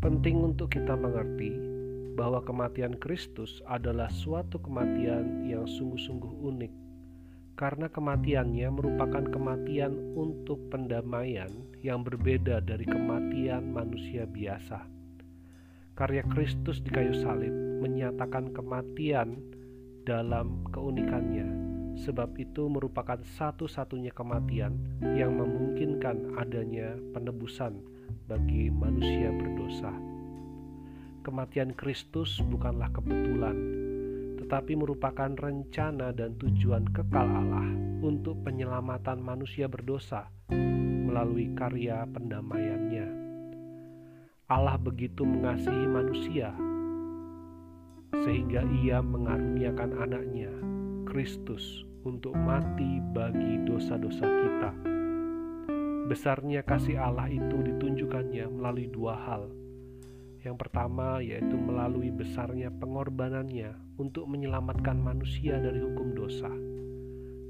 Penting untuk kita mengerti bahwa kematian Kristus adalah suatu kematian yang sungguh-sungguh unik, karena kematiannya merupakan kematian untuk pendamaian yang berbeda dari kematian manusia biasa. Karya Kristus di kayu salib menyatakan kematian dalam keunikannya, sebab itu merupakan satu-satunya kematian yang memungkinkan adanya penebusan bagi manusia berdosa. Kematian Kristus bukanlah kebetulan, tetapi merupakan rencana dan tujuan kekal Allah untuk penyelamatan manusia berdosa melalui karya pendamaiannya. Allah begitu mengasihi manusia sehingga ia mengaruniakan anaknya, Kristus, untuk mati bagi dosa-dosa kita. Besarnya kasih Allah itu ditunjukkannya melalui dua hal. Yang pertama yaitu melalui besarnya pengorbanannya untuk menyelamatkan manusia dari hukum dosa.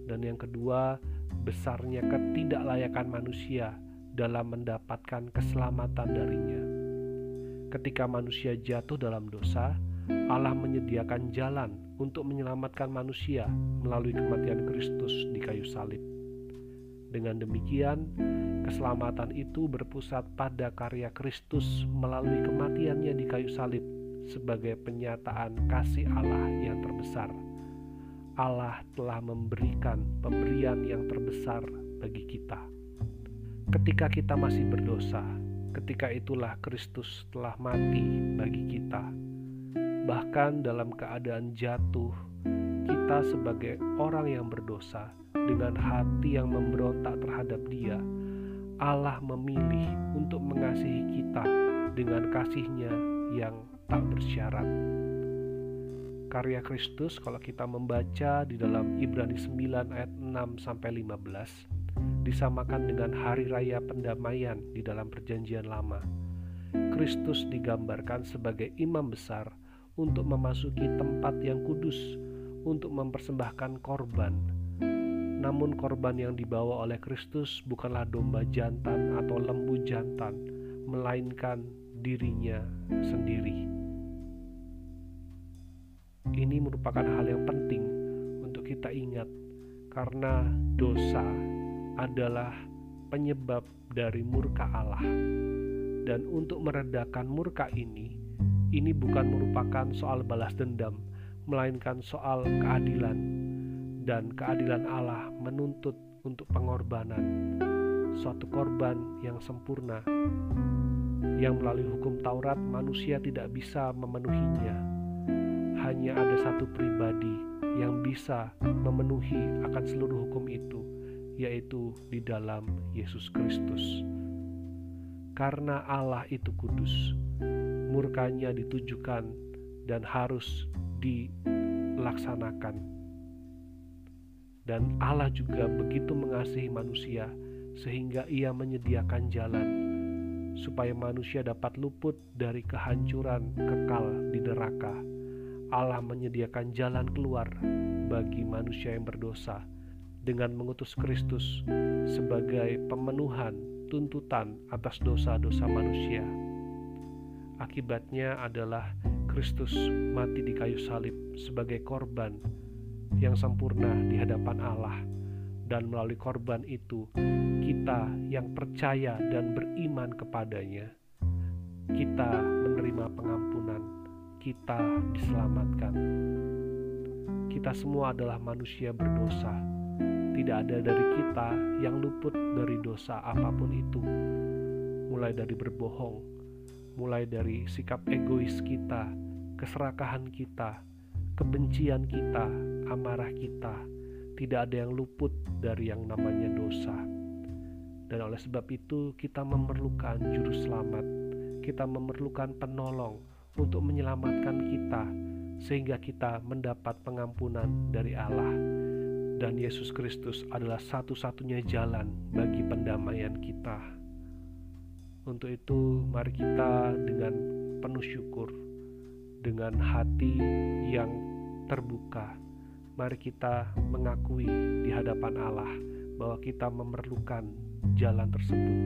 Dan yang kedua, besarnya ketidaklayakan manusia dalam mendapatkan keselamatan darinya. Ketika manusia jatuh dalam dosa, Allah menyediakan jalan untuk menyelamatkan manusia melalui kematian Kristus di kayu salib. Dengan demikian, keselamatan itu berpusat pada karya Kristus melalui kematiannya di kayu salib sebagai penyataan kasih Allah yang terbesar. Allah telah memberikan pemberian yang terbesar bagi kita. Ketika kita masih berdosa, ketika itulah Kristus telah mati bagi kita. Bahkan dalam keadaan jatuh, kita sebagai orang yang berdosa dengan hati yang memberontak terhadap Dia, Allah memilih untuk mengasihi kita dengan kasihnya yang tak bersyarat. Karya Kristus kalau kita membaca di dalam Ibrani 9 ayat 6 sampai 15 disamakan dengan hari raya pendamaian di dalam Perjanjian Lama. Kristus digambarkan sebagai imam besar untuk memasuki tempat yang kudus untuk mempersembahkan korban. Namun korban yang dibawa oleh Kristus bukanlah domba jantan atau lembu jantan, melainkan dirinya sendiri. Ini merupakan hal yang penting untuk kita ingat karena dosa adalah penyebab dari murka Allah. Dan untuk meredakan murka ini, ini bukan merupakan soal balas dendam, melainkan soal keadilan. Dan keadilan Allah menuntut untuk pengorbanan, suatu korban yang sempurna, yang melalui hukum Taurat manusia tidak bisa memenuhinya. Hanya ada satu pribadi yang bisa memenuhi akan seluruh hukum itu, yaitu di dalam Yesus Kristus. Karena Allah itu kudus, murkanya ditujukan dan harus dilaksanakan. Dan Allah juga begitu mengasihi manusia sehingga ia menyediakan jalan supaya manusia dapat luput dari kehancuran kekal di neraka. Allah menyediakan jalan keluar bagi manusia yang berdosa dengan mengutus Kristus sebagai pemenuhan tuntutan atas dosa-dosa manusia. Akibatnya adalah Kristus mati di kayu salib sebagai korban yang sempurna di hadapan Allah, dan melalui korban itu kita yang percaya dan beriman kepadanya, kita menerima pengampunan, kita diselamatkan. Kita semua adalah manusia berdosa. Tidak ada dari kita yang luput dari dosa apa pun itu, mulai dari berbohong, mulai dari sikap egois kita, keserakahan kita, kebencian kita, amarah kita. Tidak ada yang luput dari yang namanya dosa, dan oleh sebab itu kita memerlukan Juru Selamat, kita memerlukan penolong untuk menyelamatkan kita, sehingga kita mendapat pengampunan dari Allah dan Yesus Kristus adalah satu-satunya jalan bagi pendamaian kita. Untuk itu, mari kita dengan penuh syukur, dengan hati yang terbuka, mari kita mengakui di hadapan Allah bahwa kita memerlukan jalan tersebut,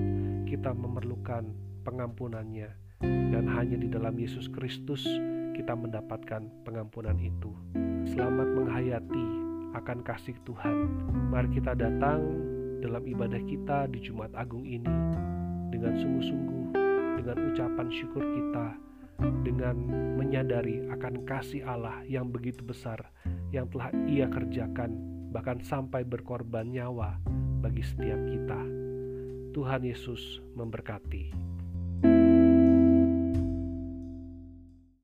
kita memerlukan pengampunannya, dan hanya di dalam Yesus Kristus kita mendapatkan pengampunan itu. Selamat menghayati akan kasih Tuhan. Mari kita datang dalam ibadah kita di Jumat Agung ini dengan sungguh-sungguh, dengan ucapan syukur kita, dengan menyadari akan kasih Allah yang begitu besar yang telah Ia kerjakan, bahkan sampai berkorban nyawa bagi setiap kita. Tuhan Yesus memberkati.